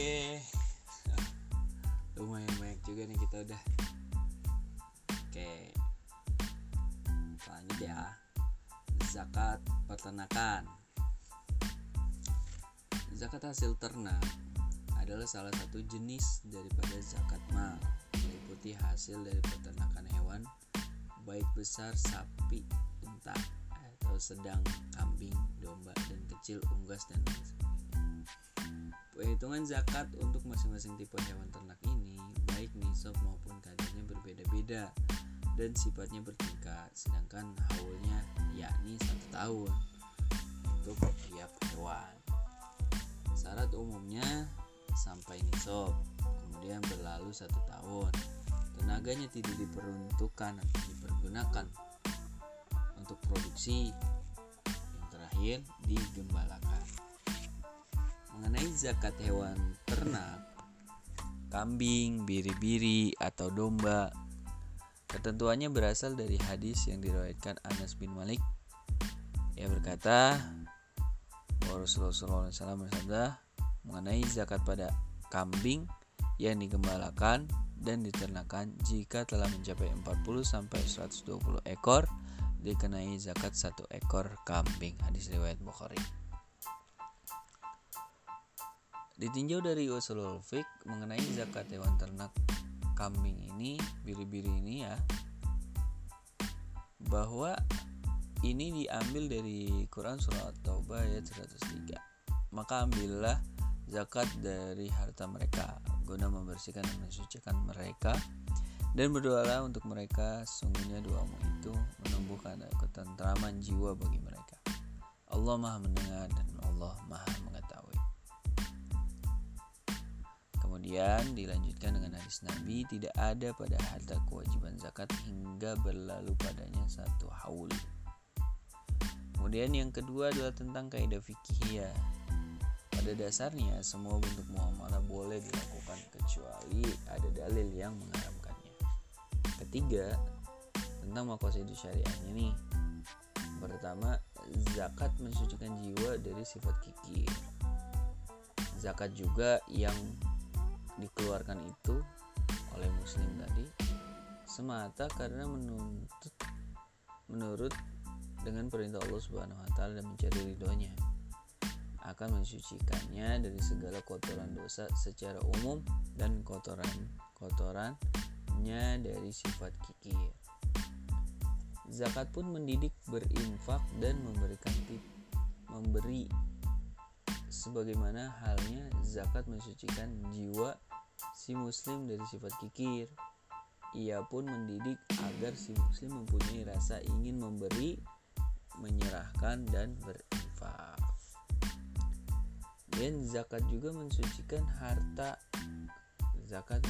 Oke. Lumayan banyak juga nih kita udah. Oke. Lanjut ya. Zakat peternakan. Zakat hasil ternak adalah salah satu jenis daripada zakat mal, meliputi hasil dari peternakan hewan baik besar sapi, unta atau sedang kambing, domba dan kecil unggas dan lain sebagainya. Perhitungan zakat untuk masing-masing tipe hewan ternak ini baik nisab maupun kadarnya berbeda-beda dan sifatnya bertingkat, sedangkan haulnya yakni satu tahun untuk tiap hewan. Syarat umumnya sampai nisab, kemudian berlalu satu tahun. Tenaganya tidak diperuntukkan atau dipergunakan untuk produksi. Yang terakhir digembalakan. Mengenai zakat hewan ternak, kambing, biri-biri atau domba, ketentuannya berasal dari hadis yang diriwayatkan Anas bin Malik. Ia berkata, Rasulullah SAW bersabda mengenai zakat pada kambing yang digembalakan dan diternakan jika telah mencapai 40 sampai 120 ekor dikenai zakat satu ekor kambing. Hadis riwayat Bukhari ditinjau dari usulul fiqh mengenai zakat hewan ternak kambing ini biri-biri ini ya bahwa ini diambil dari Quran surah Taubah ayat 103 maka ambillah zakat dari harta mereka guna membersihkan dan mensucikan mereka dan berdoalah untuk mereka. Sungguhnya doamu itu menumbuhkan ketentraman jiwa bagi mereka. Allah maha mendengar dan Allah maha mengetahui kemudian dilanjutkan dengan hadis Nabi tidak ada pada harta kewajiban zakat hingga berlalu padanya satu haul kemudian yang kedua adalah tentang kaidah fikih ya pada dasarnya semua bentuk muamalah boleh dilakukan kecuali ada dalil yang mengharamkannya. Ketiga, tentang makosidus syariahnya nih. Pertama, zakat mensucikan jiwa dari sifat kikir. Zakat juga yang dikeluarkan itu oleh muslim tadi semata karena menuntut menurut dengan perintah Allah Subhanahu wa taala dan mencari ridhonya akan mensucikannya dari segala kotoran dosa secara umum dan kotoran-kotorannya dari sifat kikir. Zakat pun mendidik berinfak dan memberikan tip, memberi sebagaimana halnya zakat mensucikan jiwa si muslim dari sifat kikir. Ia pun mendidik agar si muslim mempunyai rasa ingin memberi, menyerahkan dan berinfak. Dan zakat juga mensucikan harta. Zakat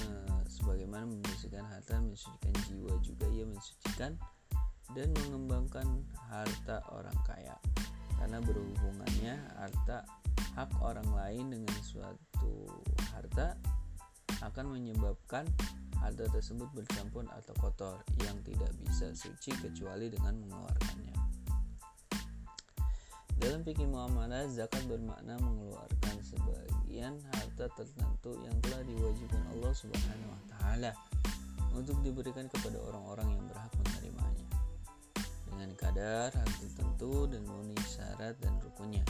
sebagaimana mensucikan harta mensucikan jiwa juga ia mensucikan dan mengembangkan harta orang kaya. Karena berhubungannya harta hak orang lain dengan suatu akan menyebabkan harta tersebut bercampur atau kotor yang tidak bisa suci kecuali dengan mengeluarkannya. Dalam fikih muamalah, zakat bermakna mengeluarkan sebagian harta tertentu yang telah diwajibkan Allah Subhanahu wa taala untuk diberikan kepada orang-orang yang berhak menerimanya. Dengan kadar hal tertentu dan memenuhi syarat dan rukunnya,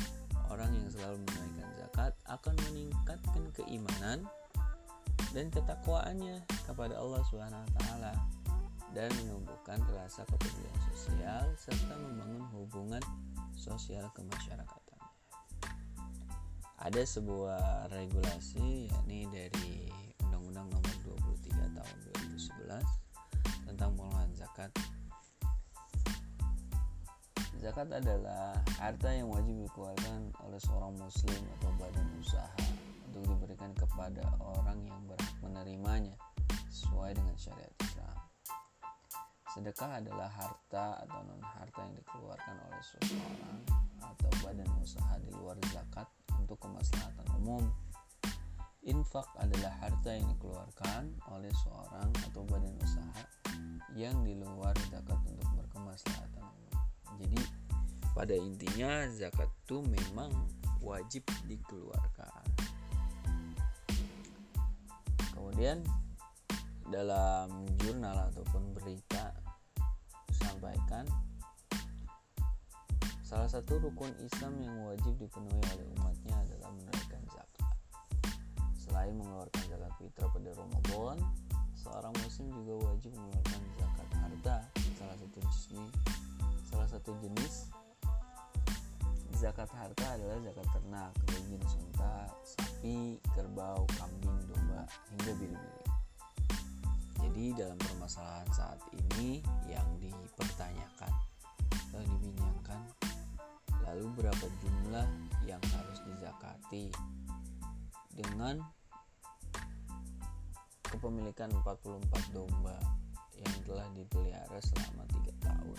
orang yang selalu menunaikan zakat akan meningkatkan keimanan dan ketakwaannya kepada Allah Subhanahu wa taala dan menumbuhkan rasa kepedulian sosial serta membangun hubungan sosial kemasyarakatan. Ada sebuah regulasi yakni dari Undang-Undang Nomor 23 Tahun 2011 tentang pengelolaan zakat. Zakat adalah harta yang wajib dikeluarkan oleh seorang muslim atau badan usaha kepada orang yang berhak menerimanya sesuai dengan syariat Islam. Sedekah adalah harta atau non harta yang dikeluarkan oleh seseorang atau badan usaha di luar zakat untuk kemaslahatan umum. Infak adalah harta yang dikeluarkan oleh seorang atau badan usaha yang di luar zakat untuk berkemaslahatan umum. Jadi pada intinya zakat itu memang wajib dikeluarkan. Kemudian dalam jurnal ataupun berita disampaikan salah satu rukun Islam yang wajib dipenuhi oleh umatnya adalah menunaikan zakat. Selain mengeluarkan zakat fitrah pada Ramadan, seorang muslim juga wajib mengeluarkan zakat harta salah satu jenis salah satu jenis zakat harta adalah zakat ternak jenis unta, sapi, kerbau, hingga biri-biri. Jadi dalam permasalahan saat ini yang dipertanyakan atau dibincangkan lalu berapa jumlah yang harus dizakati dengan kepemilikan 44 domba yang telah dipelihara selama tiga tahun